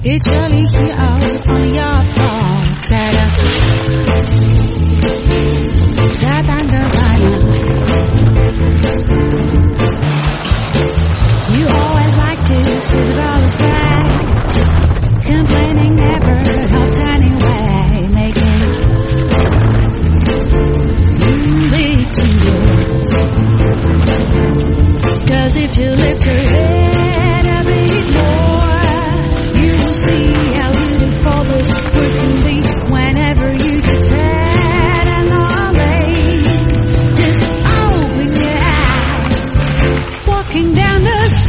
It's je here on your van Japan. You always like to see the dollars back. Complaining never helped anyway. Making you lead to if you down the street.